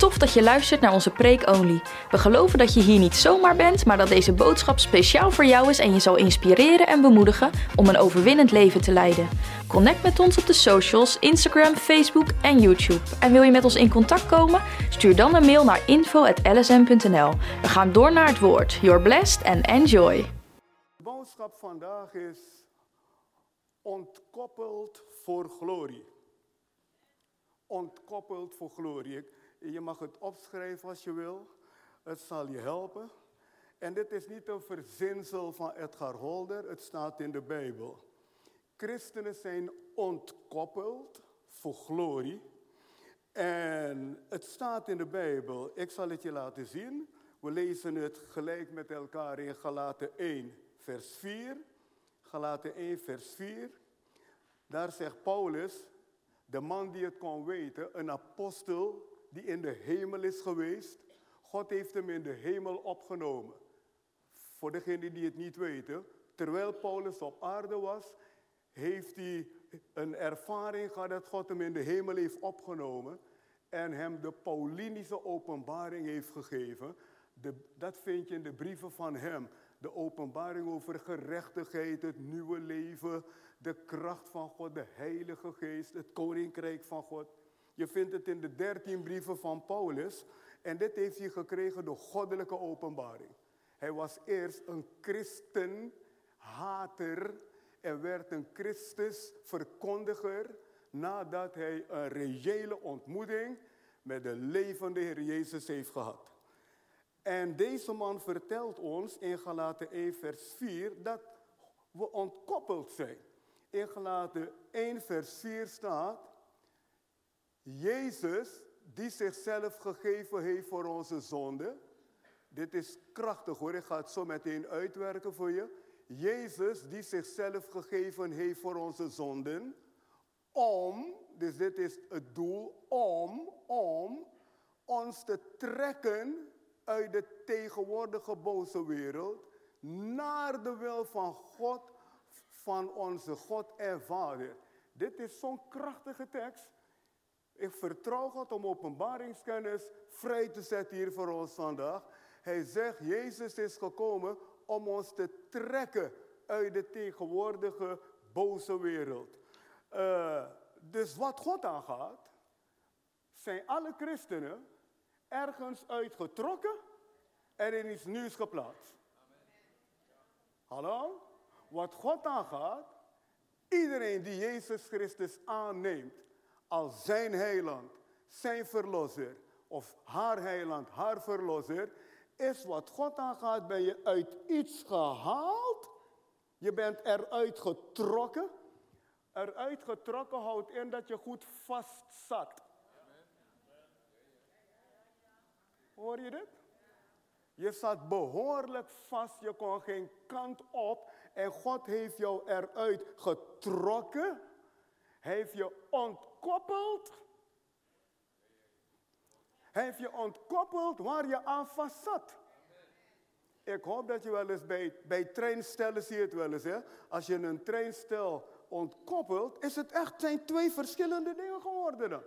Tof dat je luistert naar onze Preek Only. We geloven dat je hier niet zomaar bent, maar dat deze boodschap speciaal voor jou is en je zal inspireren en bemoedigen om een overwinnend leven te leiden. Connect met ons op de socials, Instagram, Facebook en YouTube. En wil je met ons in contact komen? Stuur dan een mail naar info.lsm.nl. We gaan door naar het woord. You're blessed and enjoy. De boodschap vandaag is ontkoppeld voor glorie. Ontkoppeld voor glorie. Je mag het opschrijven als je wil. Het zal je helpen. En dit is niet een verzinsel van Edgar Holder. Het staat in de Bijbel. Christenen zijn ontkoppeld voor glorie. En het staat in de Bijbel. Ik zal het je laten zien. We lezen het gelijk met elkaar in Galaten 1, vers 4. Galaten 1, vers 4. Daar zegt Paulus, de man die het kon weten, een apostel die in de hemel is geweest. God heeft hem in de hemel opgenomen. Voor degenen die het niet weten, terwijl Paulus op aarde was, heeft hij een ervaring gehad dat God hem in de hemel heeft opgenomen en hem de Paulinische openbaring heeft gegeven. De, dat vind je in de brieven van hem. De openbaring over gerechtigheid, het nieuwe leven, de kracht van God, de Heilige Geest, het koninkrijk van God. Je vindt het in de dertien brieven van Paulus. En dit heeft hij gekregen door goddelijke openbaring. Hij was eerst een christenhater en werd een Christusverkondiger nadat hij een reële ontmoeting met de levende Heer Jezus heeft gehad. En deze man vertelt ons in Galaten 1 vers 4 dat we ontkoppeld zijn. In Galaten 1 vers 4 staat, Jezus die zichzelf gegeven heeft voor onze zonde. Dit is krachtig hoor, ik ga het zo meteen uitwerken voor je. Jezus die zichzelf gegeven heeft voor onze zonden. Om, dus dit is het doel, om, om ons te trekken uit de tegenwoordige boze wereld naar de wil van God, van onze God en Vader. Dit is zo'n krachtige tekst. Ik vertrouw God om openbaringskennis vrij te zetten hier voor ons vandaag. Hij zegt, Jezus is gekomen om ons te trekken uit de tegenwoordige boze wereld. Eh, dus wat God aangaat, zijn alle christenen ergens uitgetrokken en in iets nieuws geplaatst. Hallo? Wat God aangaat, iedereen die Jezus Christus aanneemt als zijn heiland, zijn verlosser, of haar heiland, haar verlosser, is wat God aangaat, ben je uit iets gehaald, je bent eruit getrokken. Eruit getrokken houdt in dat je goed vast zat. Hoor je dit? Je zat behoorlijk vast, je kon geen kant op en God heeft jou eruit getrokken. Hij heeft je ontkoppeld. Hij heeft je ontkoppeld waar je aan vast zat. Ik hoop dat je wel eens bij, bij treinstellen zie je het wel eens. Hè? Als je een treinstel ontkoppelt, is het echt zijn twee verschillende dingen geworden.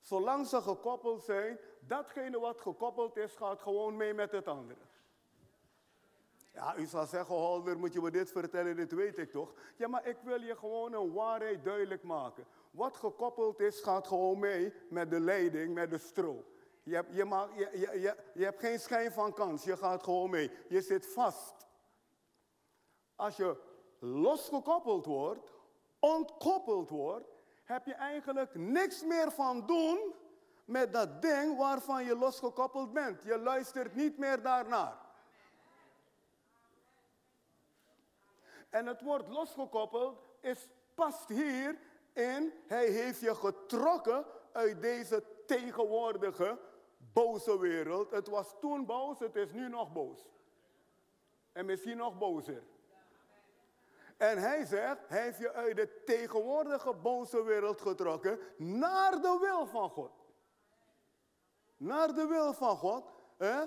Zolang ze gekoppeld zijn, datgene wat gekoppeld is, gaat gewoon mee met het andere. Ja, u zal zeggen, Holder, moet je me dit vertellen, dit weet ik toch? Ja, maar ik wil je gewoon een waarheid duidelijk maken. Wat gekoppeld is, gaat gewoon mee met de leiding, met de stroom. Je hebt, je, mag, je, je, je, hebt geen schijn van kans, je gaat gewoon mee. Je zit vast. Als je losgekoppeld wordt, ontkoppeld wordt, heb je eigenlijk niks meer van doen met dat ding waarvan je losgekoppeld bent. Je luistert niet meer daarnaar. En het woord losgekoppeld is, past hier in, hij heeft je getrokken uit deze tegenwoordige boze wereld. Het was toen boos, het is nu nog boos. En misschien nog bozer. En hij zegt, hij heeft je uit de tegenwoordige boze wereld getrokken naar de wil van God. Naar de wil van God. Hè?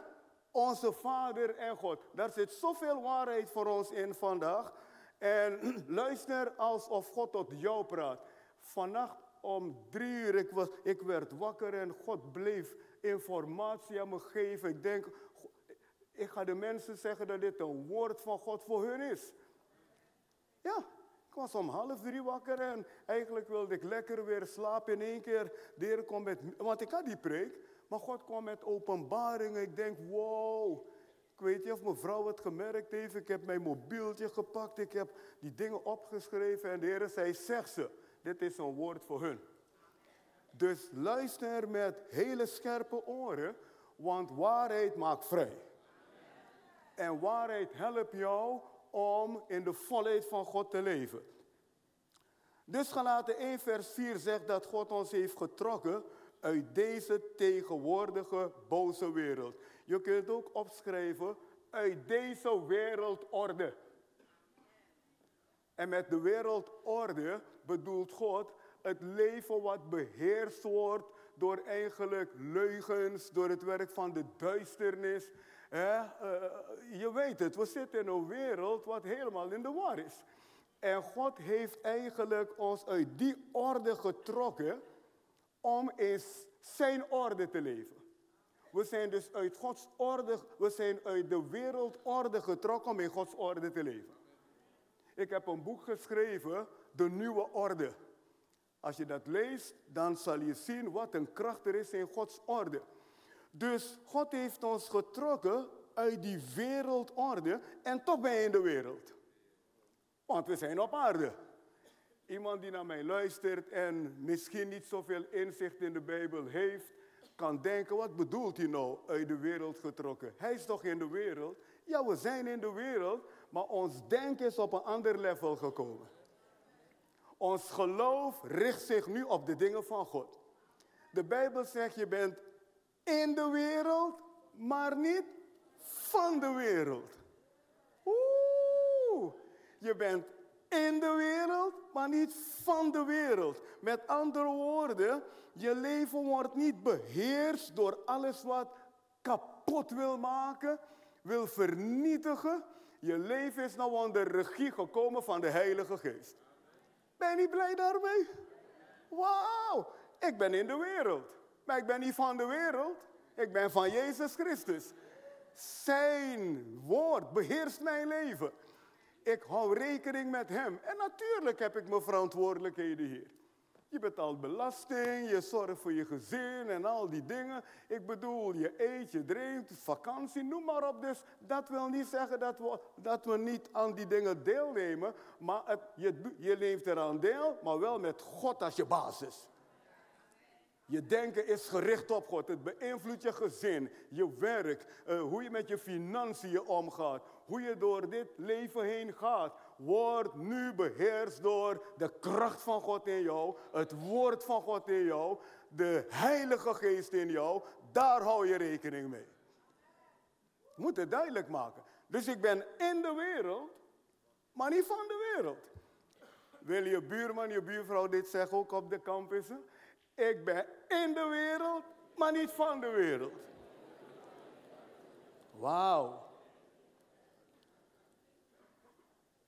Onze Vader en God. Daar zit zoveel waarheid voor ons in vandaag. En luister alsof God tot jou praat. Vannacht om drie uur, ik, was, ik werd wakker en God bleef informatie aan me geven. Ik denk, ik ga de mensen zeggen dat dit een woord van God voor hun is. Ja, ik was om half drie wakker en eigenlijk wilde ik lekker weer slapen in één keer. De Heer komt met, want ik had die preek, maar God kwam met openbaringen. Ik denk, wow. Ik weet niet of mevrouw het gemerkt heeft. Ik heb mijn mobieltje gepakt. Ik heb die dingen opgeschreven. En de Heer zei, zeg ze. Dit is een woord voor hun. Dus luister met hele scherpe oren. Want waarheid maakt vrij. En waarheid helpt jou om in de volheid van God te leven. Dus gelaten 1 vers 4 zegt dat God ons heeft getrokken uit deze tegenwoordige boze wereld. Je kunt ook opschrijven uit deze wereldorde. En met de wereldorde bedoelt God het leven wat beheerst wordt door eigenlijk leugens, door het werk van de duisternis. Eh, je weet het, we zitten in een wereld wat helemaal in de war is. En God heeft eigenlijk ons uit die orde getrokken om in zijn orde te leven. We zijn dus uit Gods orde, we zijn uit de wereldorde getrokken om in Gods orde te leven. Ik heb een boek geschreven, De Nieuwe Orde. Als je dat leest, dan zal je zien wat een kracht er is in Gods orde. Dus God heeft ons getrokken uit die wereldorde en toch ben je in de wereld. Want we zijn op aarde. Iemand die naar mij luistert en misschien niet zoveel inzicht in de Bijbel heeft, kan denken, wat bedoelt hij nou uit de wereld getrokken? Hij is toch in de wereld? Ja, we zijn in de wereld, maar ons denken is op een ander level gekomen. Ons geloof richt zich nu op de dingen van God. De Bijbel zegt, je bent in de wereld, maar niet van de wereld. Oeh, je bent in de wereld, maar niet van de wereld. Met andere woorden, je leven wordt niet beheerst door alles wat kapot wil maken, wil vernietigen. Je leven is nou onder regie gekomen van de Heilige Geest. Ben je niet blij daarmee? Wauw, ik ben in de wereld. Maar ik ben niet van de wereld. Ik ben van Jezus Christus. Zijn woord beheerst mijn leven. Ik hou rekening met Hem. En natuurlijk heb ik mijn verantwoordelijkheden hier. Je betaalt belasting, je zorgt voor je gezin en al die dingen. Ik bedoel, je eet, je drinkt, vakantie, noem maar op. Dus dat wil niet zeggen dat we, dat we niet aan die dingen deelnemen. Maar het, je, je leeft eraan deel, maar wel met God als je basis. Je denken is gericht op God. Het beïnvloedt je gezin, je werk, uh, hoe je met je financiën omgaat, hoe je door dit leven heen gaat. Word nu beheerst door de kracht van God in jou, het woord van God in jou, de Heilige Geest in jou. Daar hou je rekening mee. Moet het duidelijk maken. Dus ik ben in de wereld, maar niet van de wereld. Wil je buurman, je buurvrouw dit zeggen ook op de campussen? Ik ben in de wereld, maar niet van de wereld. Wauw.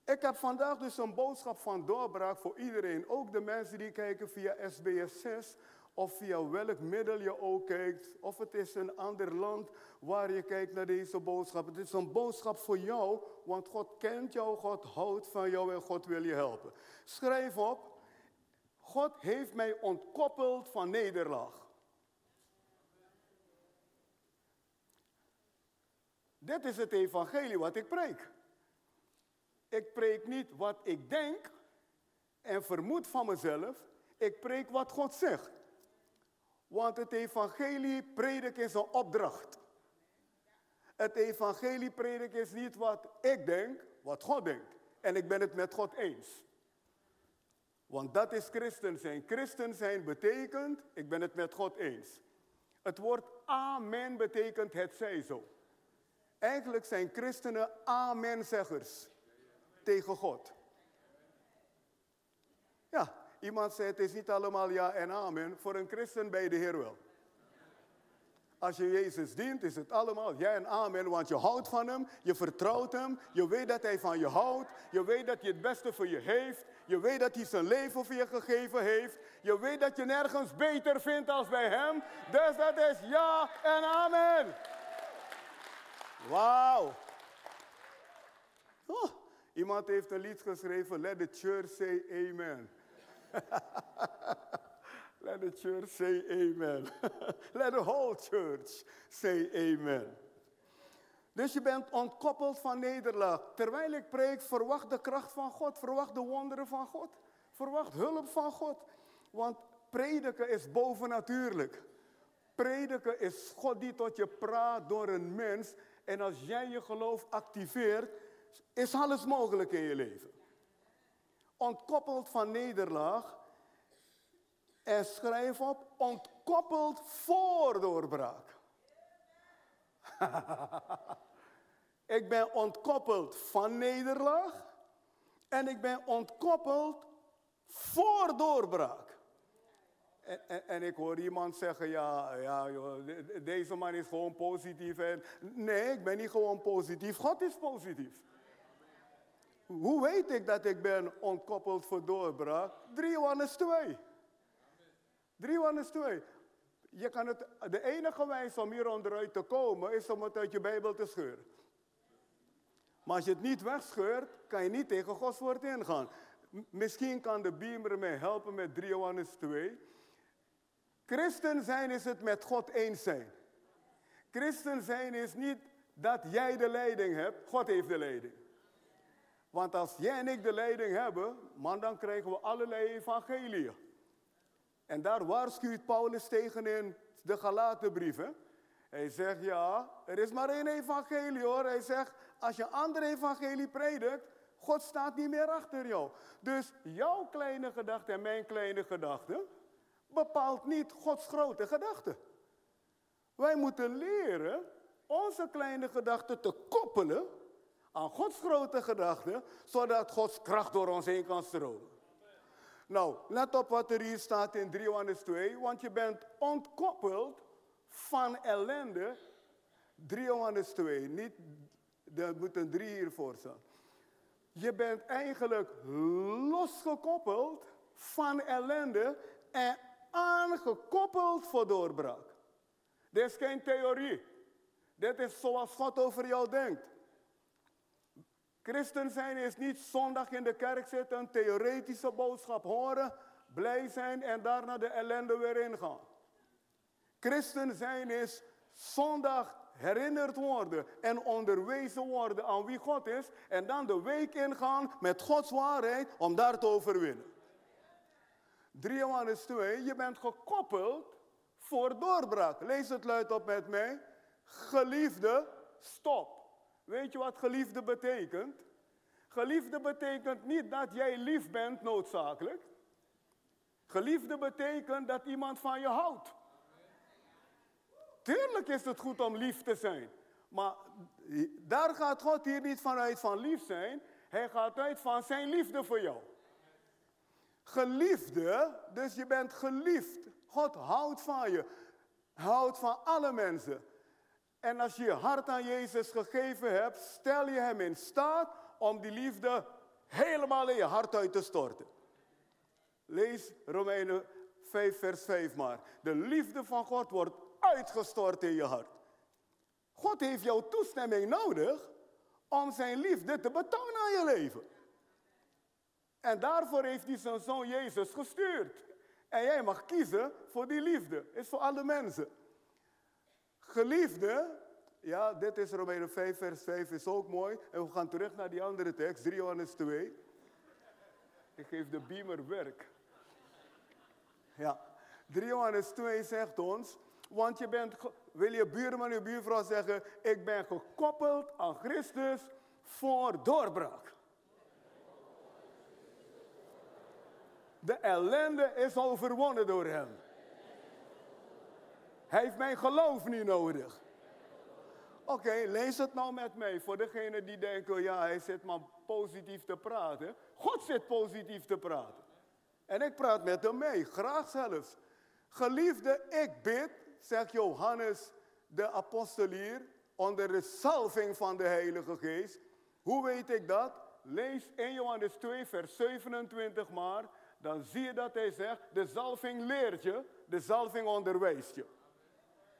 Ik heb vandaag dus een boodschap van doorbraak voor iedereen. Ook de mensen die kijken via SBS 6 of via welk middel je ook kijkt. Of het is een ander land waar je kijkt naar deze boodschap. Het is een boodschap voor jou, want God kent jou, God houdt van jou en God wil je helpen. Schrijf op, God heeft mij ontkoppeld van nederlaag. Dit is het evangelie wat ik preek. Ik preek niet wat ik denk en vermoed van mezelf. Ik preek wat God zegt. Want het evangelie predik is een opdracht. Het evangelie predik is niet wat ik denk, wat God denkt. En ik ben het met God eens. Want dat is christen zijn. Christen zijn betekent, ik ben het met God eens. Het woord amen betekent het zij zo. Eigenlijk zijn christenen amenzeggers tegen God. Ja, iemand zei het is niet allemaal ja en amen. Voor een christen bij de Heer wel. Als je Jezus dient, is het allemaal jij en amen, want je houdt van Hem, je vertrouwt Hem, je weet dat Hij van je houdt, je weet dat Hij het beste voor je heeft, je weet dat Hij zijn leven voor je gegeven heeft, je weet dat je nergens beter vindt als bij Hem. Dus dat is ja en amen. Wauw. Oh, iemand heeft een lied geschreven, Let the church say amen. Let the church say amen. Let the whole church say amen. Dus je bent ontkoppeld van nederlaag. Terwijl ik preek, verwacht de kracht van God. Verwacht de wonderen van God. Verwacht hulp van God. Want prediken is bovennatuurlijk. Prediken is God die tot je praat door een mens. En als jij je geloof activeert, is alles mogelijk in je leven. Ontkoppeld van nederlaag en schrijf op, ontkoppeld voor doorbraak. ik ben ontkoppeld van nederlaag en ik ben ontkoppeld voor doorbraak. En, en, ik hoor iemand zeggen, ja, ja deze man is gewoon positief. Nee, ik ben niet gewoon positief, God is positief. Hoe weet ik dat ik ben ontkoppeld voor doorbraak? 3 Johannes 2. 3 Johannes 2. Je kan het, de enige wijze om hier onderuit te komen is om het uit je Bijbel te scheuren. Maar als je het niet wegscheurt, kan je niet tegen Gods woord ingaan. misschien kan de beamer mij helpen met 3 Johannes 2. Christen zijn is het met God eens zijn. Christen zijn is niet dat jij de leiding hebt, God heeft de leiding. Want als jij en ik de leiding hebben, man, dan krijgen we allerlei evangelieën. En daar waarschuwt Paulus tegen in de Galatenbrieven. Hij zegt, ja, er is maar één evangelie hoor. Hij zegt, als je een ander evangelie predikt, God staat niet meer achter jou. Dus jouw kleine gedachte en mijn kleine gedachte bepaalt niet Gods grote gedachte. Wij moeten leren onze kleine gedachten te koppelen aan Gods grote gedachte, zodat Gods kracht door ons heen kan stromen. Nou, let op wat er hier staat in 3 Johannes 2, want je bent ontkoppeld van ellende. 3 Johannes 2, niet, er moet een 3 hiervoor staan. Je bent eigenlijk losgekoppeld van ellende en aangekoppeld voor doorbraak. Dit is geen theorie. Dit is zoals God over jou denkt. Christen zijn is niet zondag in de kerk zitten, een theoretische boodschap horen, blij zijn en daarna de ellende weer ingaan. Christen zijn is zondag herinnerd worden en onderwezen worden aan wie God is en dan de week ingaan met Gods waarheid om daar te overwinnen. 3 Johannes 2, je bent gekoppeld voor doorbraak. Lees het luid op met mij. Geliefde, stop. Weet je wat geliefde betekent? Geliefde betekent niet dat jij lief bent noodzakelijk. Geliefde betekent dat iemand van je houdt. Tuurlijk is het goed om lief te zijn. Maar daar gaat God hier niet vanuit van lief zijn. Hij gaat uit van zijn liefde voor jou. Geliefde, dus je bent geliefd. God houdt van je. Houdt van alle mensen. En als je je hart aan Jezus gegeven hebt, stel je hem in staat om die liefde helemaal in je hart uit te storten. Lees Romeinen 5, vers 5 maar. De liefde van God wordt uitgestort in je hart. God heeft jouw toestemming nodig om zijn liefde te betonen aan je leven. En daarvoor heeft hij zijn zoon Jezus gestuurd. En jij mag kiezen voor die liefde. Is voor alle mensen. Geliefde, ja, dit is Romeinen 5, vers 5, is ook mooi. En we gaan terug naar die andere tekst, 3 Johannes 2. Ik geef de beamer werk. Ja, 3 Johannes 2 zegt ons, want je bent, wil je buurman, je buurvrouw zeggen, ik ben gekoppeld aan Christus voor doorbraak. De ellende is overwonnen door hem. Hij heeft mijn geloof niet nodig. Oké, lees het nou met mij. Voor degenen die denken, ja, hij zit maar positief te praten. God zit positief te praten. En ik praat met hem mee, graag zelfs. Geliefde, ik bid, zegt Johannes de apostel hier onder de salving van de Heilige Geest. Hoe weet ik dat? Lees 1 Johannes 2, vers 27 maar. Dan zie je dat hij zegt, de zalving leert je, de zalving onderwijst je.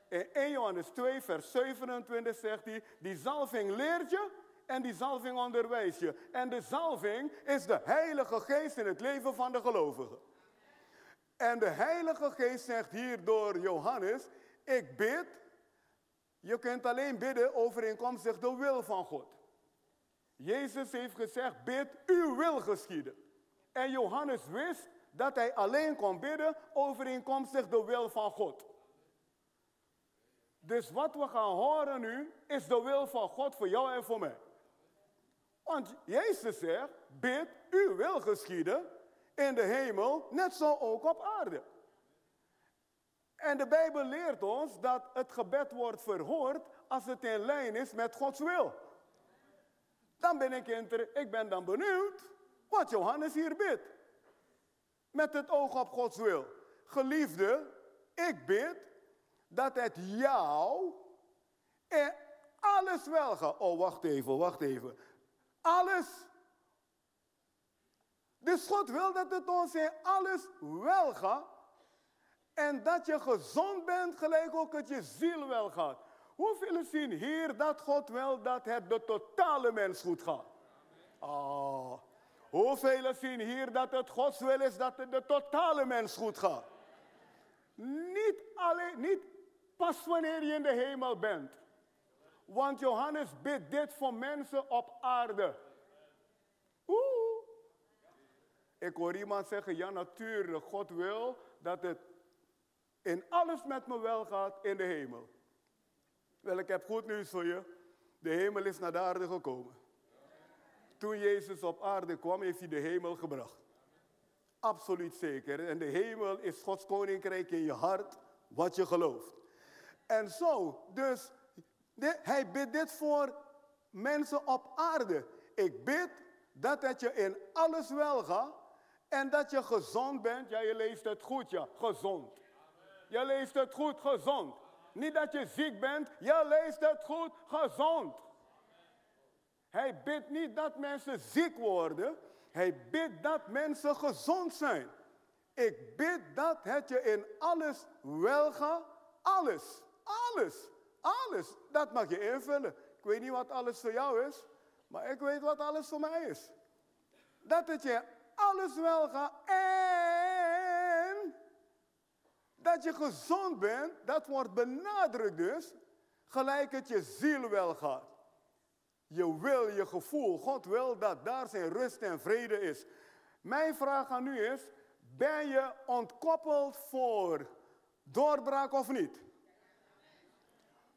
In 1 Johannes 2, vers 27 zegt hij, die zalving leert je en die zalving onderwijst je. En de zalving is de Heilige Geest in het leven van de gelovigen. En de Heilige Geest zegt hier door Johannes, ik bid. Je kunt alleen bidden overeenkomstig de wil van God. Jezus heeft gezegd, bid, uw wil geschieden. En Johannes wist dat hij alleen kon bidden overeenkomstig de wil van God. Dus wat we gaan horen nu is de wil van God voor jou en voor mij. Want Jezus zegt, bid, uw wil geschieden in de hemel, net zo ook op aarde. En de Bijbel leert ons dat het gebed wordt verhoord als het in lijn is met Gods wil. Dan ben ik, inter, ik ben dan benieuwd wat Johannes hier bidt. Met het oog op Gods wil. Geliefde, ik bid dat het jou en alles wel gaat. Oh, wacht even, wacht even. Alles. Dus God wil dat het ons in alles wel gaat. En dat je gezond bent, gelijk ook dat je ziel wel gaat. Hoeveel zien hier dat God wil dat het de totale mens goed gaat? Oh. Hoeveel zien hier dat het Gods wil is dat het de totale mens goed gaat? Niet, alleen, niet pas wanneer je in de hemel bent. Want Johannes bidt dit voor mensen op aarde. Oeh. Ik hoor iemand zeggen, ja natuurlijk, God wil dat het in alles met me wel gaat in de hemel. Wel, ik heb goed nieuws voor je. De hemel is naar de aarde gekomen. Toen Jezus op aarde kwam, heeft hij de hemel gebracht. Absoluut zeker. En de hemel is Gods koninkrijk in je hart, wat je gelooft. En zo, dus hij bidt dit voor mensen op aarde. Ik bid dat het je in alles wel gaat en dat je gezond bent. Ja, je leest het goed, ja, gezond. Je leest het goed, gezond. Niet dat je ziek bent, je leest het goed, gezond. Hij bidt niet dat mensen ziek worden. Hij bidt dat mensen gezond zijn. Ik bid dat het je in alles wel gaat. Alles, alles, alles. Dat mag je invullen. Ik weet niet wat alles voor jou is, maar ik weet wat alles voor mij is. Dat het je alles wel gaat en dat je gezond bent, dat wordt benadrukt dus, gelijk het je ziel wel gaat. Je wil, je gevoel, God wil dat daar zijn rust en vrede is. Mijn vraag aan u is, ben je ontkoppeld voor doorbraak of niet?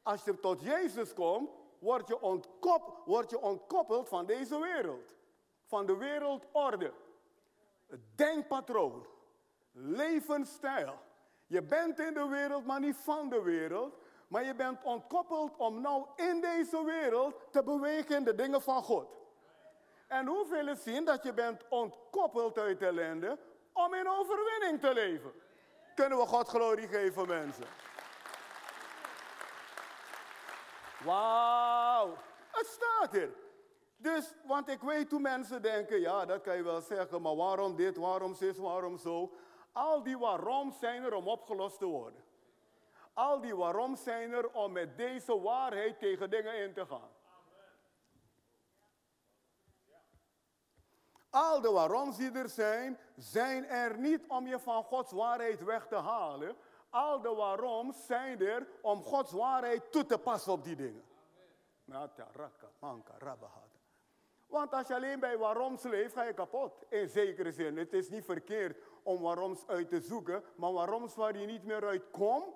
Als je tot Jezus komt, word je, word je ontkoppeld van deze wereld. Van de wereldorde. Denkpatroon. Levensstijl. Je bent in de wereld, maar niet van de wereld. Maar je bent ontkoppeld om nou in deze wereld te bewegen in de dingen van God. En hoeveel zien dat je bent ontkoppeld uit ellende om in overwinning te leven? Kunnen we God glorie geven, mensen? Wauw, het staat er. Dus, want ik weet hoe mensen denken, ja, dat kan je wel zeggen, maar waarom dit, waarom zus, waarom zo? Al die waarom zijn er om opgelost te worden. Al die waarom zijn er om met deze waarheid tegen dingen in te gaan. Al de waaroms die er zijn, zijn er niet om je van Gods waarheid weg te halen. Al de waaroms zijn er om Gods waarheid toe te passen op die dingen. Want als je alleen bij waaroms leeft, ga je kapot. In zekere zin. Het is niet verkeerd om waaroms uit te zoeken. Maar waaroms waar je niet meer uitkomt,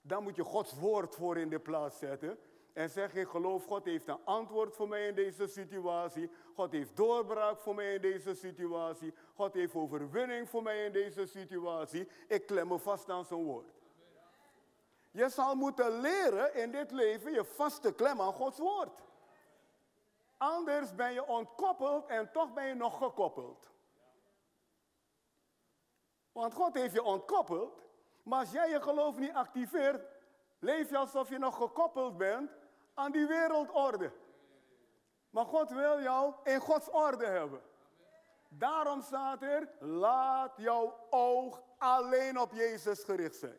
dan moet je Gods woord voor in de plaats zetten. En zeg ik geloof, God heeft een antwoord voor mij in deze situatie. God heeft doorbraak voor mij in deze situatie. God heeft overwinning voor mij in deze situatie. Ik klem me vast aan zijn woord. Je zal moeten leren in dit leven je vaste klem aan Gods woord. Anders ben je ontkoppeld en toch ben je nog gekoppeld. Want God heeft je ontkoppeld, maar als jij je geloof niet activeert, leef je alsof je nog gekoppeld bent aan die wereldorde. Maar God wil jou in Gods orde hebben. Daarom staat er, laat jouw oog alleen op Jezus gericht zijn.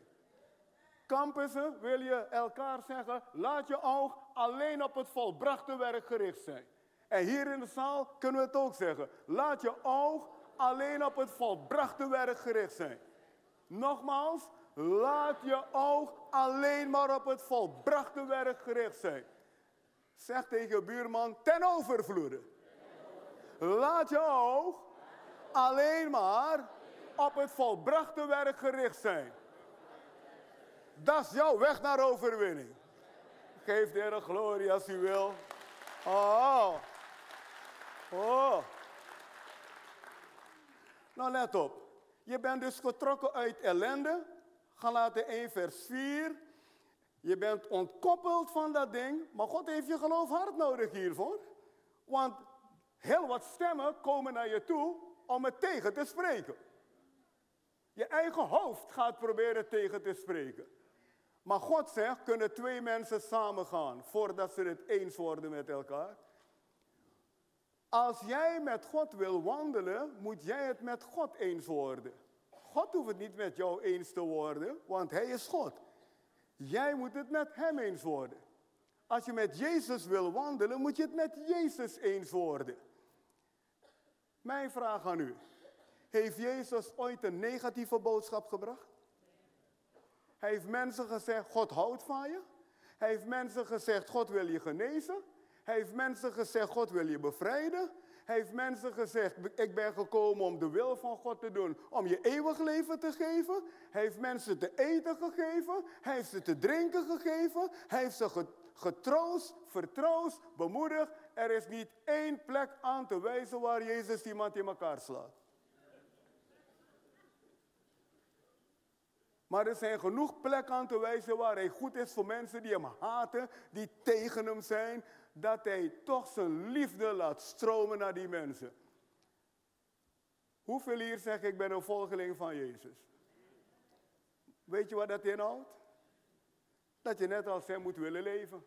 Campussen wil je elkaar zeggen, laat je oog alleen op het volbrachte werk gericht zijn. En hier in de zaal kunnen we het ook zeggen, laat je oog alleen op het volbrachte werk gericht zijn. Nogmaals, laat je oog alleen maar op het volbrachte werk gericht zijn. Zeg tegen je buurman, ten overvloede. Laat je oog alleen maar op het volbrachte werk gericht zijn. Dat is jouw weg naar overwinning. Geef de Heer glorie als u wil. Oh. Oh. Nou let op. Je bent dus getrokken uit ellende. Galaten 1 vers 4. Je bent ontkoppeld van dat ding. Maar God heeft je geloof hard nodig hiervoor. Want heel wat stemmen komen naar je toe om het tegen te spreken. Je eigen hoofd gaat proberen tegen te spreken. Maar God zegt, kunnen twee mensen samengaan voordat ze het eens worden met elkaar? Als jij met God wil wandelen, moet jij het met God eens worden. God hoeft het niet met jou eens te worden, want Hij is God. Jij moet het met Hem eens worden. Als je met Jezus wil wandelen, moet je het met Jezus eens worden. Mijn vraag aan u. Heeft Jezus ooit een negatieve boodschap gebracht? Hij heeft mensen gezegd, God houdt van je. Hij heeft mensen gezegd, God wil je genezen. Hij heeft mensen gezegd, God wil je bevrijden. Heeft mensen gezegd, ik ben gekomen om de wil van God te doen, om je eeuwig leven te geven. Hij heeft mensen te eten gegeven. Hij heeft ze te drinken gegeven. Hij heeft ze getroost, vertroost, bemoedigd. Er is niet één plek aan te wijzen waar Jezus iemand in elkaar slaat. Maar er zijn genoeg plekken aan te wijzen waar hij goed is voor mensen die hem haten, die tegen hem zijn, dat hij toch zijn liefde laat stromen naar die mensen. Hoeveel hier zeggen ik ben een volgeling van Jezus? Weet je wat dat inhoudt? Dat je net als hij moet willen leven.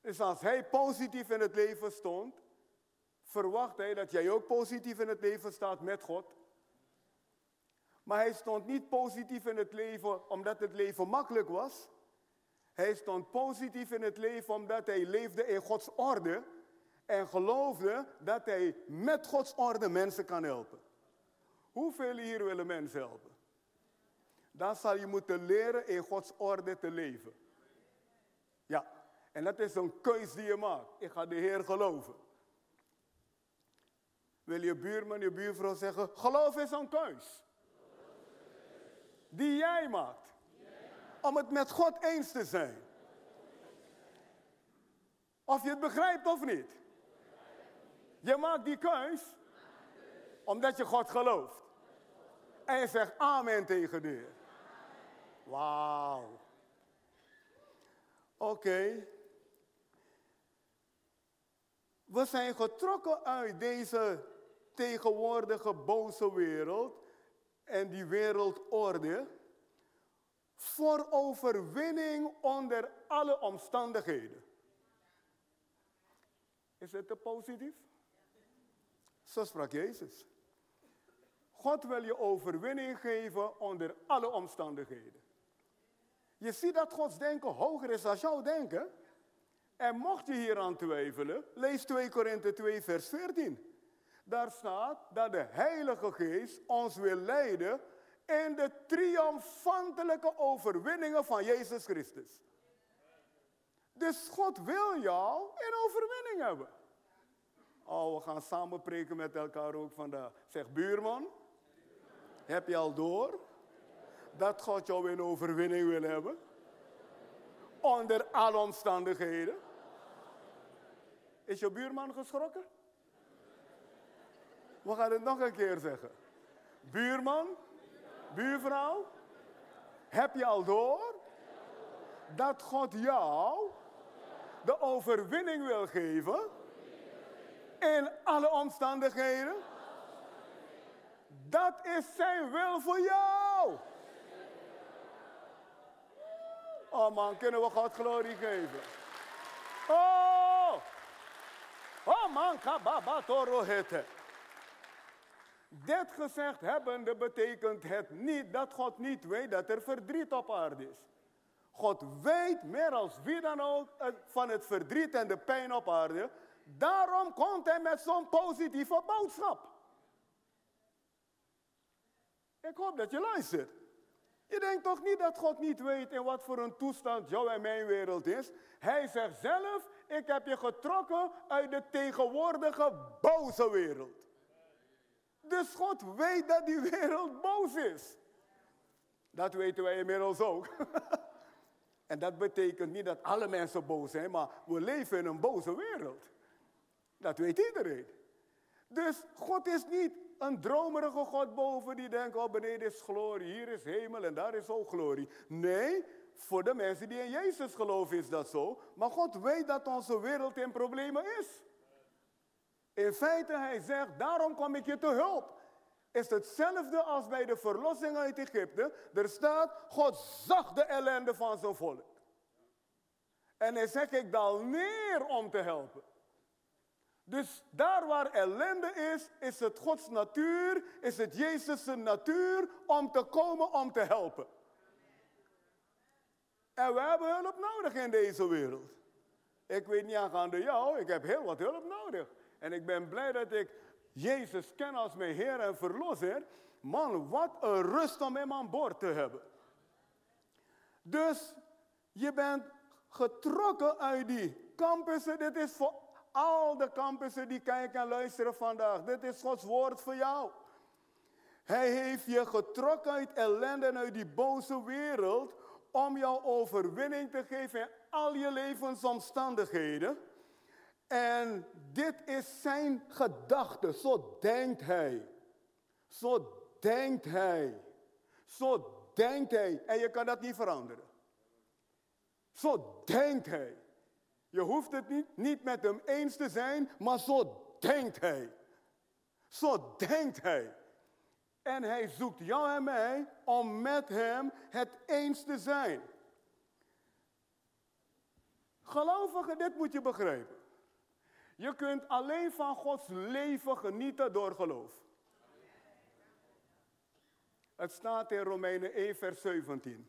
Dus als hij positief in het leven stond, verwacht hij dat jij ook positief in het leven staat met God. Maar hij stond niet positief in het leven omdat het leven makkelijk was. Hij stond positief in het leven omdat hij leefde in Gods orde en geloofde dat hij met Gods orde mensen kan helpen. Hoeveel hier willen mensen helpen? Dan zal je moeten leren in Gods orde te leven. Ja, en dat is een keus die je maakt. Ik ga de Heer geloven. Wil je buurman, je buurvrouw zeggen, geloof is een keus. Die jij maakt. Om het met God eens te zijn. Of je het begrijpt of niet. Je maakt die keus omdat je God gelooft. En je zegt amen tegen de Heer. Wauw. Oké. We zijn getrokken uit deze tegenwoordige boze wereld en die wereldorde voor overwinning onder alle omstandigheden. Is het te positief? Zo sprak Jezus. God wil je overwinning geven onder alle omstandigheden. Je ziet dat Gods denken hoger is dan jouw denken. En mocht je hier aan twijfelen, lees 2 Korinthe 2, vers 14. Daar staat dat de Heilige Geest ons wil leiden in de triomfantelijke overwinningen van Jezus Christus. Dus God wil jou in overwinning hebben. Oh, we gaan samen preken met elkaar ook vandaag. Zeg buurman, heb je al door dat God jou in overwinning wil hebben? Onder alle omstandigheden. Is je buurman geschrokken? We gaan het nog een keer zeggen. Buurman, buurvrouw, heb je al door dat God jou de overwinning wil geven in alle omstandigheden? Dat is zijn wil voor jou. Oh man, kunnen we God glorie geven? Oh! Oh man, kababa toro. Dit gezegd hebbende betekent het niet dat God niet weet dat er verdriet op aarde is. God weet meer als wie dan ook van het verdriet en de pijn op aarde. Daarom komt hij met zo'n positieve boodschap. Ik hoop dat je luistert. Je denkt toch niet dat God niet weet in wat voor een toestand jouw en mijn wereld is? Hij zegt zelf, ik heb je getrokken uit de tegenwoordige boze wereld. Dus God weet dat die wereld boos is. Dat weten wij inmiddels ook. en dat betekent niet dat alle mensen boos zijn, maar we leven in een boze wereld. Dat weet iedereen. Dus God is niet een dromerige God boven die denkt, oh beneden is glorie, hier is hemel en daar is ook glorie. Nee, voor de mensen die in Jezus geloven is dat zo. Maar God weet dat onze wereld in problemen is. In feite, hij zegt, daarom kom ik je te hulp. Is hetzelfde als bij de verlossing uit Egypte. Er staat, God zag de ellende van zijn volk. En hij zegt, ik dal neer om te helpen. Dus daar waar ellende is, is het Gods natuur, is het Jezus' natuur om te komen om te helpen. En we hebben hulp nodig in deze wereld. Ik weet niet aangaande jou, ik heb heel wat hulp nodig. En ik ben blij dat ik Jezus ken als mijn Heer en Verlosser. Man, wat een rust om hem aan boord te hebben. Dus je bent getrokken uit die campussen. Dit is voor al de campussen die kijken en luisteren vandaag. Dit is Gods woord voor jou. Hij heeft je getrokken uit ellende en uit die boze wereld om jou overwinning te geven in al je levensomstandigheden. En dit is zijn gedachte. Zo denkt hij. Zo denkt hij. Zo denkt hij. En je kan dat niet veranderen. Zo denkt hij. Je hoeft het niet, niet met hem eens te zijn, maar zo denkt hij. Zo denkt hij. En hij zoekt jou en mij om met hem het eens te zijn. Gelovigen, dit moet je begrijpen. Je kunt alleen van Gods leven genieten door geloof. Het staat in Romeinen 1, vers 17.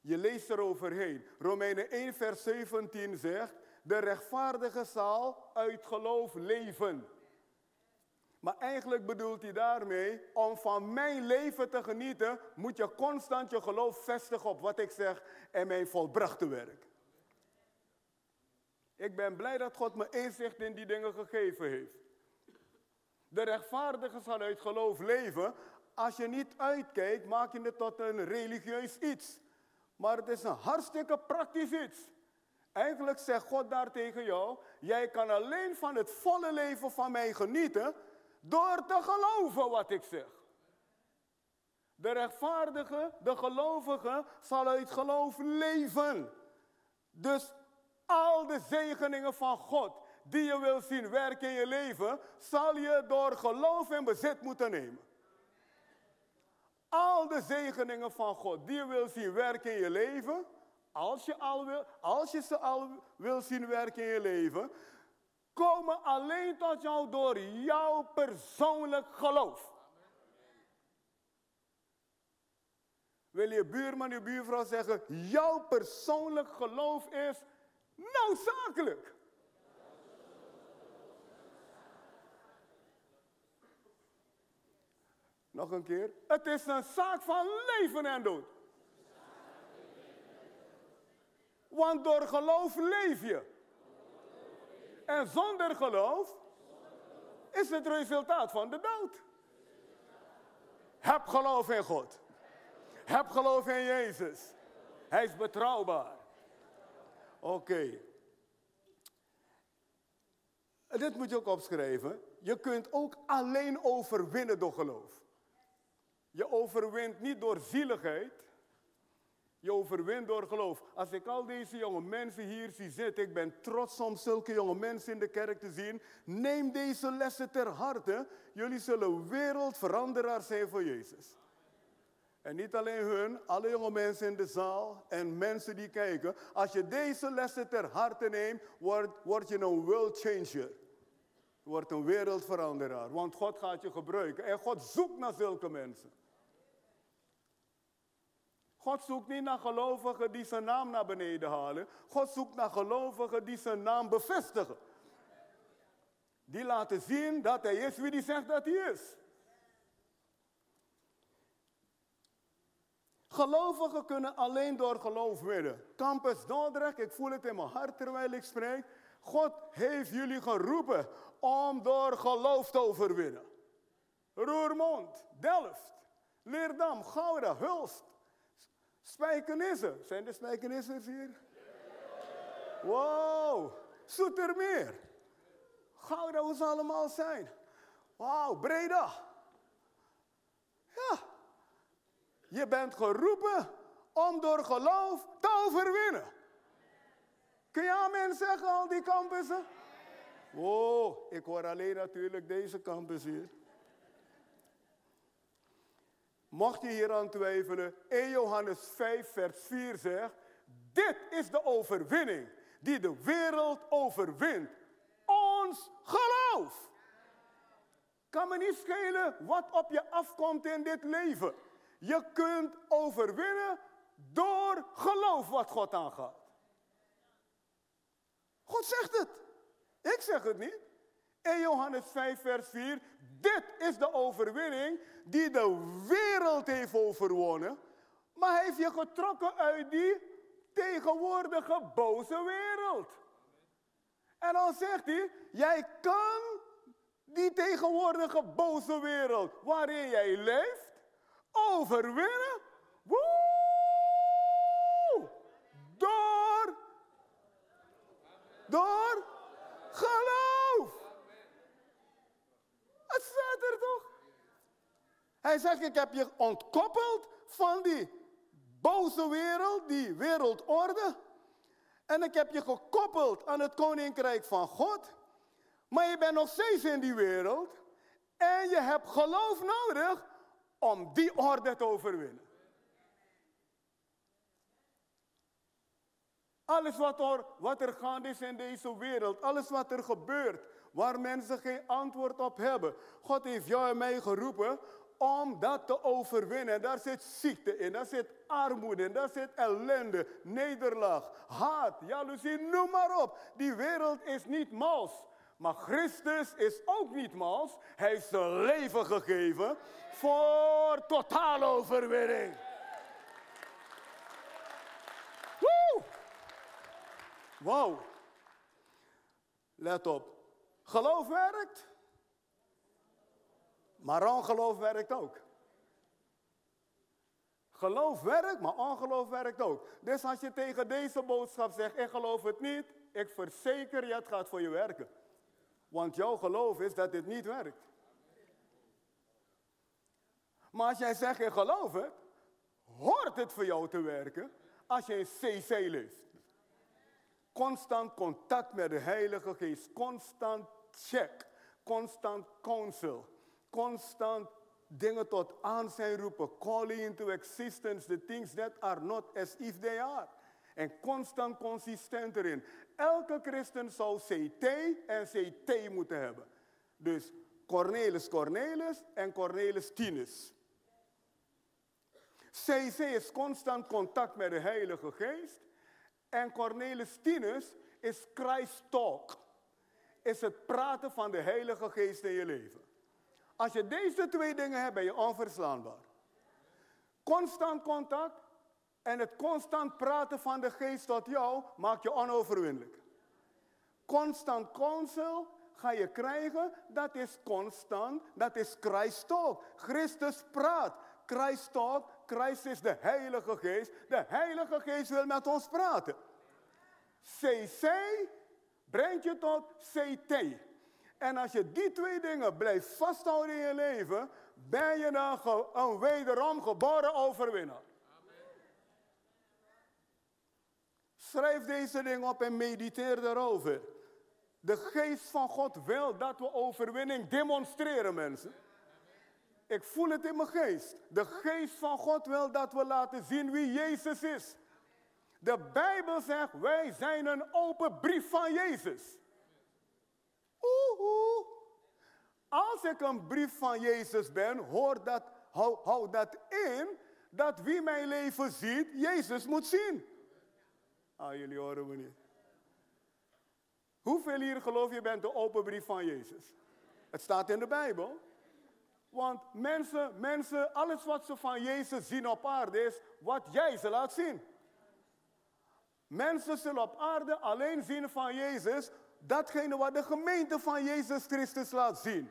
Je leest eroverheen. Romeinen 1, vers 17 zegt: De rechtvaardige zal uit geloof leven. Maar eigenlijk bedoelt hij daarmee, om van mijn leven te genieten, moet je constant je geloof vestigen op wat ik zeg en mijn volbrachte werk. Ik ben blij dat God me inzicht in die dingen gegeven heeft. De rechtvaardige zal uit geloof leven. Als je niet uitkijkt, maak je het tot een religieus iets. Maar het is een hartstikke praktisch iets. Eigenlijk zegt God daar tegen jou, jij kan alleen van het volle leven van mij genieten door te geloven wat ik zeg. De rechtvaardige, de gelovige, zal uit geloof leven. Dus al de zegeningen van God die je wil zien werken in je leven, zal je door geloof in bezit moeten nemen. Al de zegeningen van God die je wil zien werken in je leven, als je, al wil, als je ze al wil zien werken in je leven, komen alleen tot jou door jouw persoonlijk geloof. Wil je buurman, je buurvrouw zeggen, jouw persoonlijk geloof is Noodzakelijk. Nog een keer. Het is een zaak van leven en dood. Want door geloof leef je. En zonder geloof is het resultaat van de dood. Heb geloof in God. Heb geloof in Jezus. Hij is betrouwbaar. Oké. Dit moet je ook opschrijven. Je kunt ook alleen overwinnen door geloof. Je overwint niet door zieligheid. Je overwint door geloof. Als ik al deze jonge mensen hier zie zitten, ik ben trots om zulke jonge mensen in de kerk te zien. Neem deze lessen ter harte. Jullie zullen wereldveranderaars zijn voor Jezus. En niet alleen hun, alle jonge mensen in de zaal en mensen die kijken. Als je deze lessen ter harte neemt, word, word je een world changer. Wordt een wereldveranderaar. Want God gaat je gebruiken. En God zoekt naar zulke mensen. God zoekt niet naar gelovigen die zijn naam naar beneden halen. God zoekt naar gelovigen die zijn naam bevestigen. Die laten zien dat hij is wie hij zegt dat hij is. Gelovigen kunnen alleen door geloof winnen. Campus Dordrecht, ik voel het in mijn hart terwijl ik spreek. God heeft jullie geroepen om door geloof te overwinnen. Roermond, Delft, Leerdam, Gouda, Hulst, Spijkenissen. Zijn er Spijkenissers hier? Wow, Soetermeer. Gouda, hoe ze allemaal zijn. Wauw, Breda. Ja, je bent geroepen om door geloof te overwinnen. Kun je amen zeggen, al die campussen? Oh, ik hoor alleen natuurlijk deze campus hier. Mocht je hier aan twijfelen, 1 Johannes 5, vers 4 zegt: Dit is de overwinning die de wereld overwint. Ons geloof. Kan me niet schelen wat op je afkomt in dit leven. Je kunt overwinnen door geloof wat God aangaat. God zegt het. Ik zeg het niet. In Johannes 5, vers 4. Dit is de overwinning die de wereld heeft overwonnen. Maar hij heeft je getrokken uit die tegenwoordige boze wereld. En dan zegt hij, jij kan die tegenwoordige boze wereld waarin jij leeft, overwinnen. Woe! Door, door geloof. Het staat er toch? Hij zegt, ik heb je ontkoppeld van die boze wereld, die wereldorde. En ik heb je gekoppeld aan het koninkrijk van God. Maar je bent nog steeds in die wereld. En je hebt geloof nodig om die orde te overwinnen. Alles wat er, wat er gaande is in deze wereld, alles wat er gebeurt, waar mensen geen antwoord op hebben. God heeft jou en mij geroepen om dat te overwinnen. Daar zit ziekte in, daar zit armoede in, daar zit ellende, nederlaag, haat, jaloezie, noem maar op. Die wereld is niet mals. Maar Christus is ook niet mals. Hij heeft zijn leven gegeven voor totale overwinning. Woe! Wauw. Let op. Geloof werkt. Maar ongeloof werkt ook. Geloof werkt, maar ongeloof werkt ook. Dus als je tegen deze boodschap zegt, ik geloof het niet, ik verzeker je, het gaat voor je werken. Want jouw geloof is dat dit niet werkt. Maar als jij zegt, ik geloof het, hoort het voor jou te werken als je in CC leeft. Constant contact met de Heilige Geest, constant check, constant counsel, constant dingen tot aanzijn roepen, calling into existence the things that are not as if they are. En constant consistent erin. Elke christen zou CT en CT moeten hebben. Dus Cornelis Cornelis en Cornelis Tinus. CC is constant contact met de Heilige Geest. En Cornelis Tinus is Christ Talk. Is het praten van de Heilige Geest in je leven. Als je deze twee dingen hebt, ben je onverslaanbaar. Constant contact en het constant praten van de geest tot jou maakt je onoverwinnelijk. Constant counsel ga je krijgen, dat is constant, dat is Christ talk. Christus praat. Christ talk, Christ is de Heilige Geest. De Heilige Geest wil met ons praten. CC brengt je tot CT. En als je die twee dingen blijft vasthouden in je leven, ben je dan een wederom geboren overwinnaar. Schrijf deze dingen op en mediteer erover. De geest van God wil dat we overwinning demonstreren, mensen. Ik voel het in mijn geest. De geest van God wil dat we laten zien wie Jezus is. De Bijbel zegt, wij zijn een open brief van Jezus. Oeh, Als ik een brief van Jezus ben, hoor dat, hou dat in dat wie mijn leven ziet, Jezus moet zien. Ah, jullie horen me niet. Hoeveel hier geloof je bent de open brief van Jezus? Het staat in de Bijbel. Want mensen, mensen, alles wat ze van Jezus zien op aarde is wat jij ze laat zien. Mensen zullen op aarde alleen zien van Jezus datgene wat de gemeente van Jezus Christus laat zien.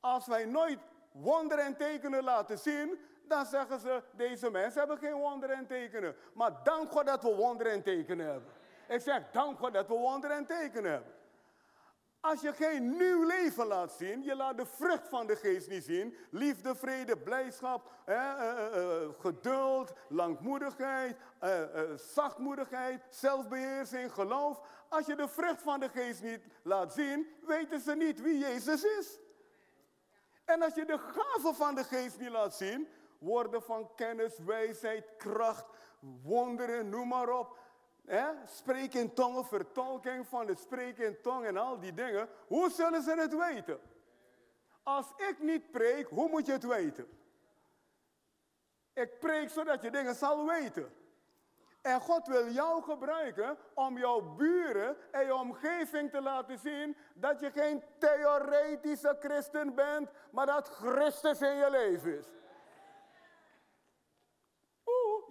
Als wij nooit wonderen en tekenen laten zien, dan zeggen ze, deze mensen hebben geen wonderen en tekenen. Maar dank God dat we wonderen en tekenen hebben. Ik zeg, dank God dat we wonderen en tekenen hebben. Als je geen nieuw leven laat zien, je laat de vrucht van de geest niet zien. Liefde, vrede, blijdschap, eh, eh, eh, geduld, langmoedigheid, zachtmoedigheid, zelfbeheersing, geloof. Als je de vrucht van de geest niet laat zien, weten ze niet wie Jezus is. En als je de gaven van de geest niet laat zien, woorden van kennis, wijsheid, kracht, wonderen, noem maar op. Hè? Spreken in tongen, vertolking van de spreken in tong en al die dingen. Hoe zullen ze het weten? Als ik niet preek, hoe moet je het weten? Ik preek zodat je dingen zal weten. En God wil jou gebruiken om jouw buren en je omgeving te laten zien dat je geen theoretische christen bent, maar dat Christus in je leven is.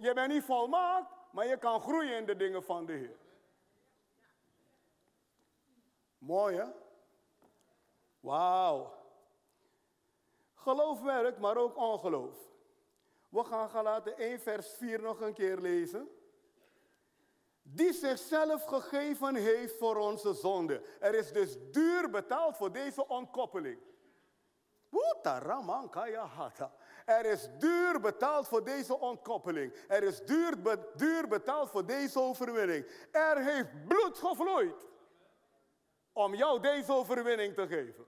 Je bent niet volmaakt, maar je kan groeien in de dingen van de Heer. Mooi hè? Wauw. Geloof werkt, maar ook ongeloof. We gaan Galaten 1 vers 4 nog een keer lezen. Die zichzelf gegeven heeft voor onze zonde. Er is dus duur betaald voor deze ontkoppeling. Er is duur betaald voor deze ontkoppeling. Er is duur, duur betaald voor deze overwinning. Er heeft bloed gevloeid om jou deze overwinning te geven.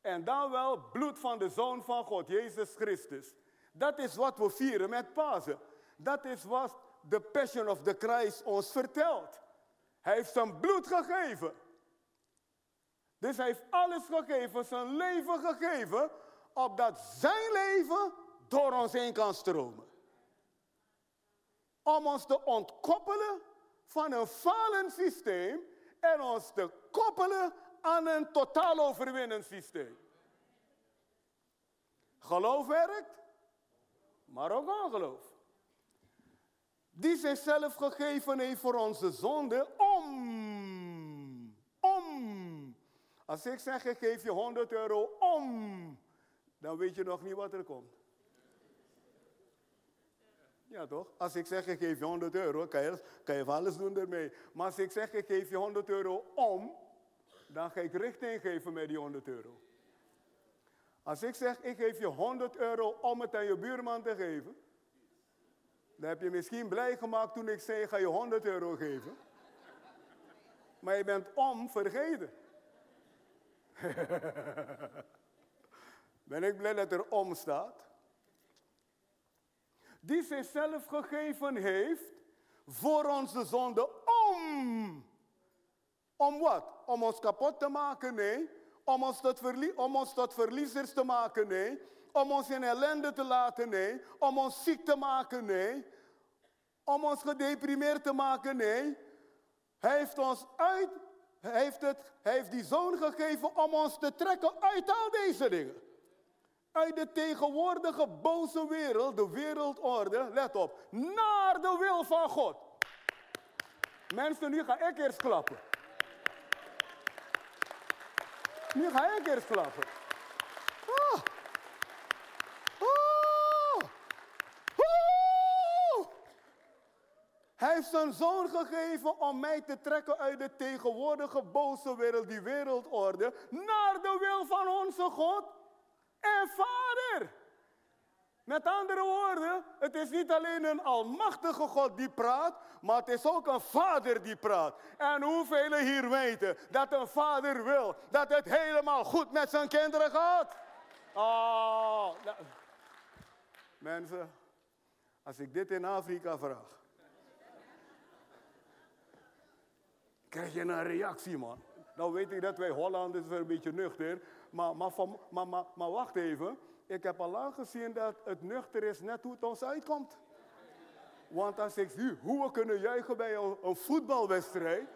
En dan wel bloed van de Zoon van God, Jezus Christus. Dat is wat we vieren met Pasen. Dat is wat de Passion of the Christ ons vertelt. Hij heeft zijn bloed gegeven. Dus hij heeft alles gegeven, zijn leven gegeven, opdat zijn leven door ons heen kan stromen. Om ons te ontkoppelen van een falend systeem en ons te koppelen aan een totaal overwinnend systeem. Geloof werkt, maar ook ongeloof. Die zichzelf gegeven heeft voor onze zonde om. Om. Als ik zeg, ik geef je 100 euro om, dan weet je nog niet wat er komt. Ja, toch? Als ik zeg, ik geef je 100 euro, kan je, kan je alles doen ermee. Maar als ik zeg, ik geef je 100 euro om, dan ga ik richting geven met die 100 euro. Als ik zeg, ik geef je 100 euro om het aan je buurman te geven, dan heb je misschien blij gemaakt toen ik zei, ga je 100 euro geven. Maar je bent om vergeten. ben ik blij dat er om staat. Die zichzelf gegeven heeft voor onze zonde om. Om wat? Om ons kapot te maken? Nee. Om ons tot, om ons tot verliezers te maken? Nee. Om ons in ellende te laten? Nee. Om ons ziek te maken? Nee. Om ons gedeprimeerd te maken? Nee. Hij heeft ons uit, hij heeft, het, heeft die zoon gegeven om ons te trekken uit al deze dingen. Uit de tegenwoordige boze wereld, de wereldorde, let op, naar de wil van God. Mensen, nu ga ik eerst klappen. Nu ga ik eerst klappen. Ah. Ah. Ah. Hij heeft zijn zoon gegeven om mij te trekken uit de tegenwoordige boze wereld, die wereldorde, naar de wil van onze God en Vader. Met andere woorden, het is niet alleen een almachtige God die praat, maar het is ook een vader die praat. En hoeveel hier weten dat een vader wil dat het helemaal goed met zijn kinderen gaat? Oh, nou. Mensen, als ik dit in Afrika vraag, krijg je een reactie, man. Nou weet ik dat wij Hollanders een beetje nuchter, maar, maar, van, maar, maar, maar wacht even. Ik heb al lang gezien dat het nuchter is net hoe het ons uitkomt. Want als ik zie hoe we kunnen juichen bij een, voetbalwedstrijd,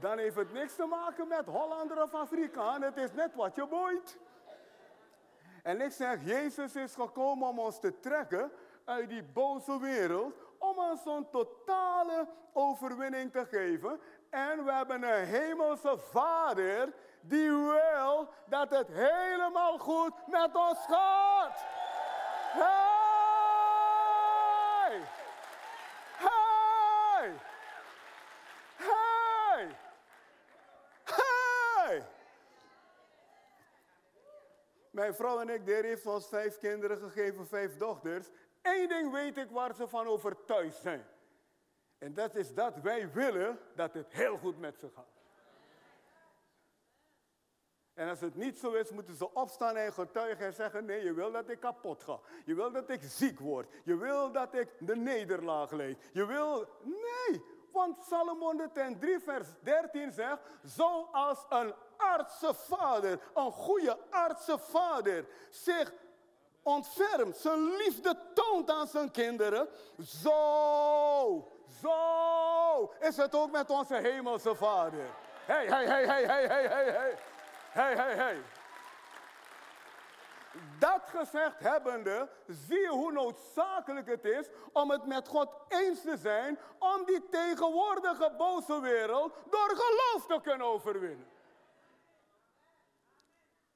dan heeft het niks te maken met Hollander of Afrikaan. Het is net wat je boeit. En ik zeg, Jezus is gekomen om ons te trekken uit die boze wereld, om ons een totale overwinning te geven. En we hebben een hemelse Vader die wil dat het helemaal goed met ons gaat. Hey! Hey! Hey! Hey! Mijn vrouw en ik, de heeft ons vijf kinderen gegeven, vijf dochters. Eén ding weet ik waar ze van overtuigd zijn. En dat is dat wij willen dat het heel goed met ze gaat. En als het niet zo is, moeten ze opstaan en getuigen en zeggen: Nee, je wil dat ik kapot ga. Je wil dat ik ziek word. Je wil dat ik de nederlaag leid. Je wil. Nee, want Salomon 3, vers 13 zegt: Zoals een artsenvader, een goede artsenvader, zich ontfermt, zijn liefde toont aan zijn kinderen, zo, zo is het ook met onze hemelse vader. Hey, hey, hey, hey, hey, hey, hey, hey. Hey, hey, hey. Dat gezegd hebbende, zie je hoe noodzakelijk het is om het met God eens te zijn om die tegenwoordige boze wereld door geloof te kunnen overwinnen.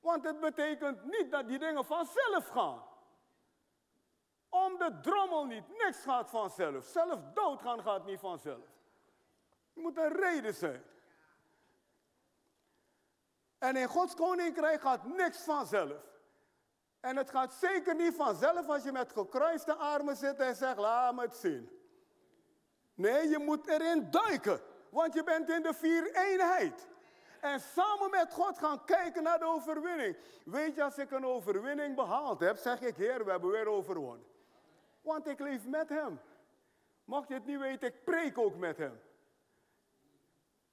Want het betekent niet dat die dingen vanzelf gaan. Om de drommel niet, niks gaat vanzelf. Zelf doodgaan gaat niet vanzelf. Er moet een reden zijn. En in Gods koninkrijk gaat niks vanzelf. En het gaat zeker niet vanzelf als je met gekruiste armen zit en zegt, laat me het zien. Nee, je moet erin duiken, want je bent in de vier eenheid. En samen met God gaan kijken naar de overwinning. Weet je, als ik een overwinning behaald heb, zeg ik, Heer, we hebben weer overwonnen. Want ik leef met Hem. Mocht je het niet weten, ik preek ook met Hem.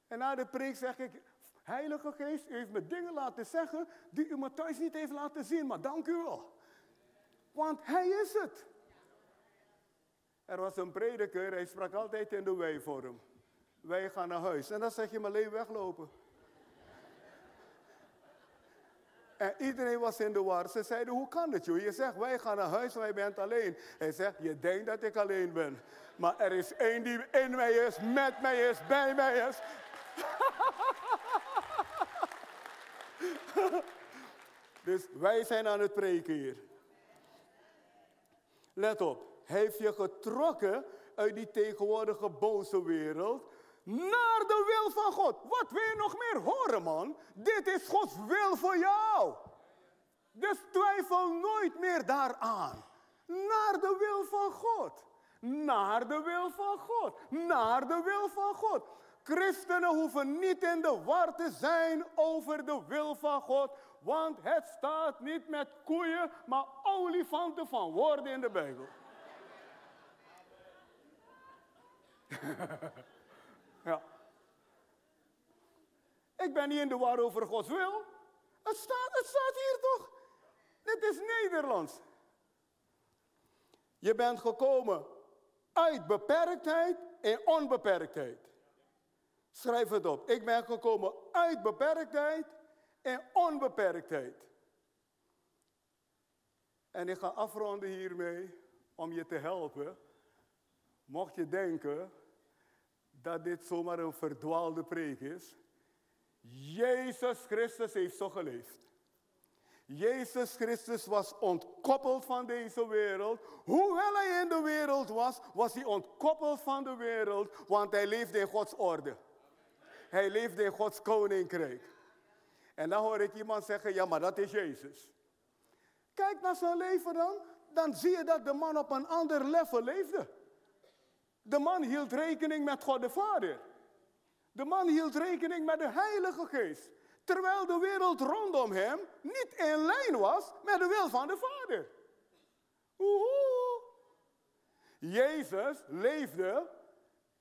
En na de preek zeg ik, Heilige Geest, u heeft me dingen laten zeggen die u me thuis niet heeft laten zien, maar dank u wel. Want Hij is het. Er was een prediker, hij sprak altijd in de wij-vorm. Wij gaan naar huis. En dan zeg je maar alleen weglopen. En iedereen was in de war. Ze zeiden, hoe kan het joh? Je zegt, wij gaan naar huis, wij bent alleen. Hij zegt, je denkt dat ik alleen ben. Maar er is één die in mij is, met mij is, bij mij is. dus wij zijn aan het preken hier. Let op, heeft je getrokken uit die tegenwoordige boze wereld naar de wil van God. Wat wil je nog meer horen, man? Dit is Gods wil voor jou. Dus twijfel nooit meer daaraan. Naar de wil van God. Naar de wil van God. Naar de wil van God. Christenen hoeven niet in de war te zijn over de wil van God, want het staat niet met koeien, maar olifanten van woorden in de Bijbel. ja. Ik ben niet in de war over Gods wil. Het staat, het staat hier toch? Dit is Nederlands. Je bent gekomen uit beperktheid in onbeperktheid. Schrijf het op. Ik ben gekomen uit beperktheid en onbeperktheid. En ik ga afronden hiermee om je te helpen. Mocht je denken dat dit zomaar een verdwaalde preek is. Jezus Christus heeft zo geleefd. Jezus Christus was ontkoppeld van deze wereld. Hoewel hij in de wereld was, was hij ontkoppeld van de wereld, want hij leefde in Gods orde. Hij leefde in Gods koninkrijk. En dan hoor ik iemand zeggen, ja maar dat is Jezus. Kijk naar zijn leven dan. Dan zie je dat de man op een ander level leefde. De man hield rekening met God de Vader. De man hield rekening met de Heilige Geest. Terwijl de wereld rondom hem niet in lijn was met de wil van de Vader. Oehoe. Jezus leefde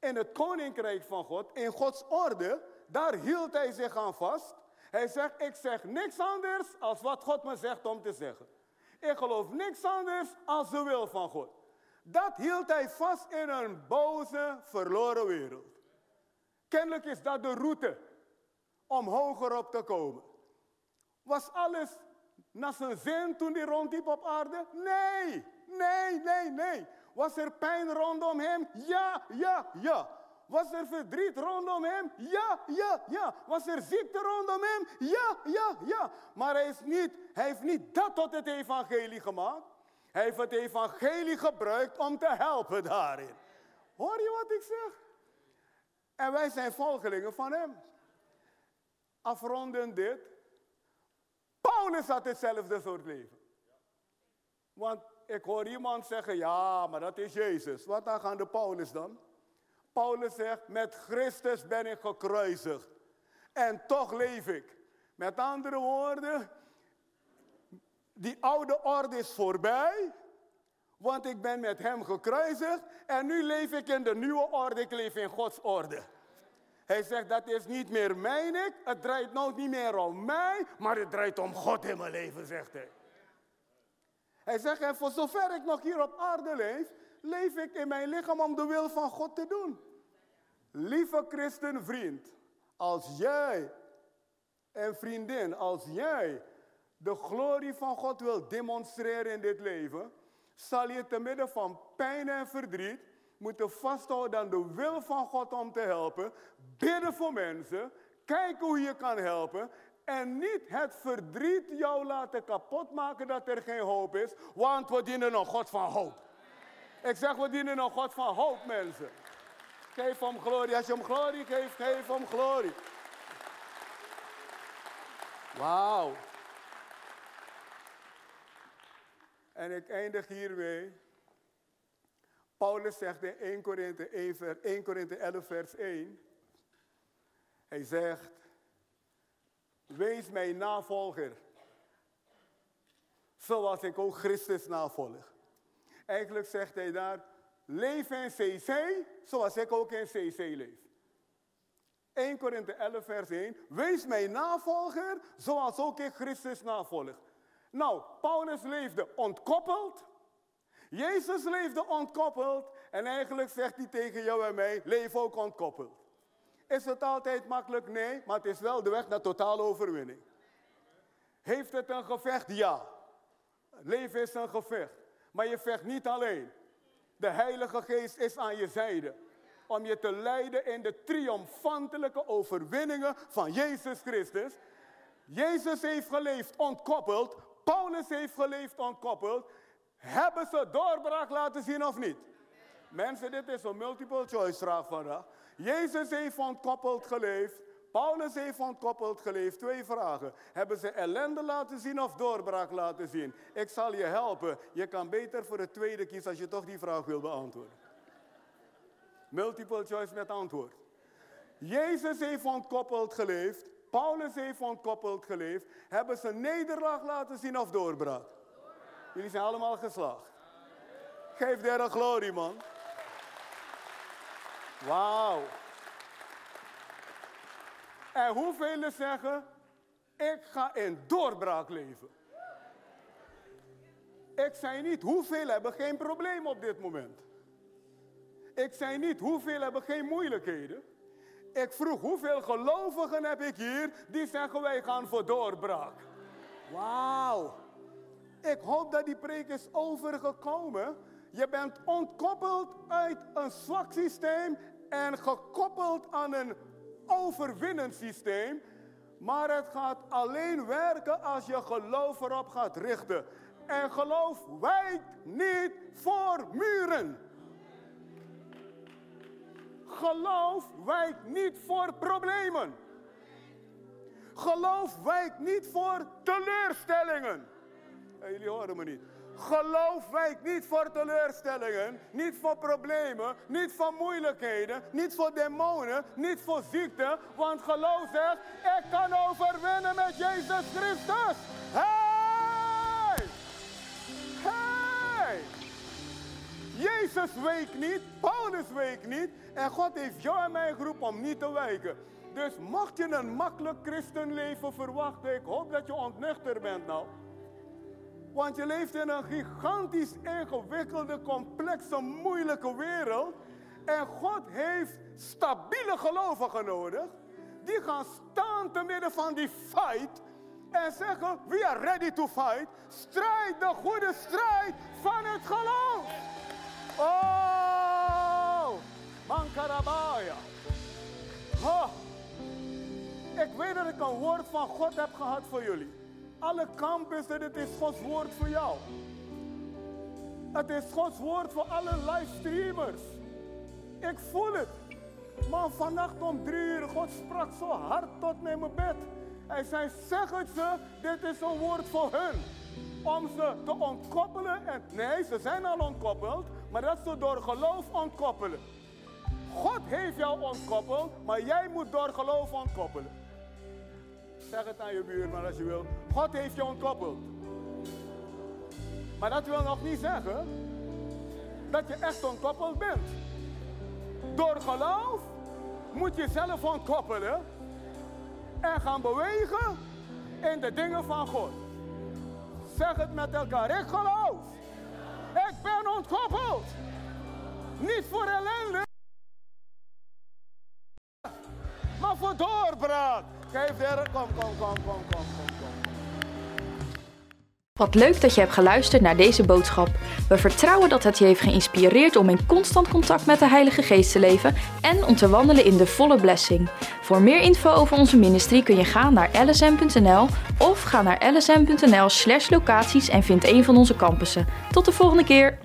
in het koninkrijk van God, in Gods orde. Daar hield hij zich aan vast. Hij zegt, ik zeg niks anders als wat God me zegt om te zeggen. Ik geloof niks anders als de wil van God. Dat hield hij vast in een boze, verloren wereld. Kennelijk is dat de route om hoger op te komen. Was alles naar zijn zin toen hij rondliep op aarde? Nee, nee, nee, nee. Was er pijn rondom hem? Ja, ja, ja. Was er verdriet rondom hem? Ja, ja, ja. Was er ziekte rondom hem? Ja, ja, ja. Maar hij, is niet, hij heeft niet dat tot het evangelie gemaakt. Hij heeft het evangelie gebruikt om te helpen daarin. Hoor je wat ik zeg? En wij zijn volgelingen van hem. Afronden dit. Paulus had hetzelfde soort leven. Want ik hoor iemand zeggen, ja, maar dat is Jezus. Wat dan gaan de Paulus dan? Paulus zegt, met Christus ben ik gekruisigd. En toch leef ik. Met andere woorden, die oude orde is voorbij. Want ik ben met hem gekruisigd. En nu leef ik in de nieuwe orde. Ik leef in Gods orde. Hij zegt, dat is niet meer mijn ik. Het draait nou niet meer om mij. Maar het draait om God in mijn leven, zegt hij. Hij zegt, en voor zover ik nog hier op aarde leef, leef ik in mijn lichaam om de wil van God te doen. Lieve christenvriend, als jij en vriendin, als jij de glorie van God wil demonstreren in dit leven, zal je te midden van pijn en verdriet moeten vasthouden aan de wil van God om te helpen, bidden voor mensen, kijken hoe je kan helpen en niet het verdriet jou laten kapotmaken dat er geen hoop is, want we dienen een God van hoop. Ik zeg, we dienen een God van hoop, mensen. Geef hem glorie. Als je hem glorie geeft, geef hem glorie. Wauw. En ik eindig hiermee. Paulus zegt in 1 Korinthe 1, Korinthe 11 vers 1. Hij zegt, wees mijn navolger. Zoals ik ook Christus navolg. Eigenlijk zegt hij daar, leef in CC zoals ik ook in CC leef. 1 Korinthe 11 vers 1. Wees mijn navolger zoals ook ik Christus navolg. Nou, Paulus leefde ontkoppeld. Jezus leefde ontkoppeld. En eigenlijk zegt hij tegen jou en mij, leef ook ontkoppeld. Is het altijd makkelijk? Nee, maar het is wel de weg naar totale overwinning. Heeft het een gevecht? Ja. Leven is een gevecht. Maar je vecht niet alleen. De Heilige Geest is aan je zijde. Om je te leiden in de triomfantelijke overwinningen van Jezus Christus. Jezus heeft geleefd ontkoppeld. Paulus heeft geleefd ontkoppeld. Hebben ze doorbraak laten zien of niet? Mensen, dit is een multiple choice vraag vandaag. Jezus heeft ontkoppeld geleefd. Paulus heeft ontkoppeld geleefd. Twee vragen. Hebben ze ellende laten zien of doorbraak laten zien? Ik zal je helpen. Je kan beter voor het tweede kiezen als je toch die vraag wil beantwoorden. Multiple choice met antwoord. Jezus heeft ontkoppeld geleefd. Paulus heeft ontkoppeld geleefd. Hebben ze nederlaag laten zien of doorbraak? Jullie zijn allemaal geslaagd. Geef der glorie, man. Wauw. En hoeveel zeggen, ik ga in doorbraak leven. Ik zei niet, hoeveel hebben geen probleem op dit moment. Ik zei niet, hoeveel hebben geen moeilijkheden. Ik vroeg, hoeveel gelovigen heb ik hier die zeggen, wij gaan voor doorbraak. Wauw. Ik hoop dat die preek is overgekomen. Je bent ontkoppeld uit een zwak systeem en gekoppeld aan een overwinnend systeem. Maar het gaat alleen werken als je geloof erop gaat richten. En geloof wijkt niet voor muren. Geloof wijkt niet voor problemen. Geloof wijkt niet voor teleurstellingen. jullie horen me niet. Geloof wijkt niet voor teleurstellingen, niet voor problemen, niet voor moeilijkheden, niet voor demonen, niet voor ziekte. Want geloof zegt, ik kan overwinnen met Jezus Christus. Hey! Hey! Jezus week niet, Paulus week niet. En God heeft jou en mij geroepen om niet te wijken. Dus mocht je een makkelijk christenleven verwachten, ik hoop dat je ontnuchter bent nou. Want je leeft in een gigantisch ingewikkelde, complexe, moeilijke wereld. En God heeft stabiele gelovigen nodig. Die gaan staan te midden van die fight. En zeggen, we are ready to fight. Strijd de goede strijd van het geloof. Oh, Mankarabaya. Oh. Ik weet dat ik een woord van God heb gehad voor jullie. Alle campussen, dit is Gods woord voor jou. Het is Gods woord voor alle livestreamers. Ik voel het. Maar vannacht om drie uur, God sprak zo hard tot mij in mijn bed. Hij zei, zeg het ze, dit is een woord voor hun. Om ze te ontkoppelen. En, nee, ze zijn al ontkoppeld, maar dat ze door geloof ontkoppelen. God heeft jou ontkoppeld, maar jij moet door geloof ontkoppelen. Zeg het aan je buurman als je wil. God heeft je ontkoppeld. Maar dat wil nog niet zeggen dat je echt ontkoppeld bent. Door geloof moet je zelf ontkoppelen en gaan bewegen in de dingen van God. Zeg het met elkaar. Ik geloof. Ik ben ontkoppeld. Niet voor ellende, maar voor doorbraak. Geef verder. Kom, kom, kom, kom, kom, kom. Wat leuk dat je hebt geluisterd naar deze boodschap. We vertrouwen dat het je heeft geïnspireerd om in constant contact met de Heilige Geest te leven en om te wandelen in de volle blessing. Voor meer info over onze ministry kun je gaan naar lsm.nl of ga naar lsm.nl/locaties en vind een van onze campussen. Tot de volgende keer.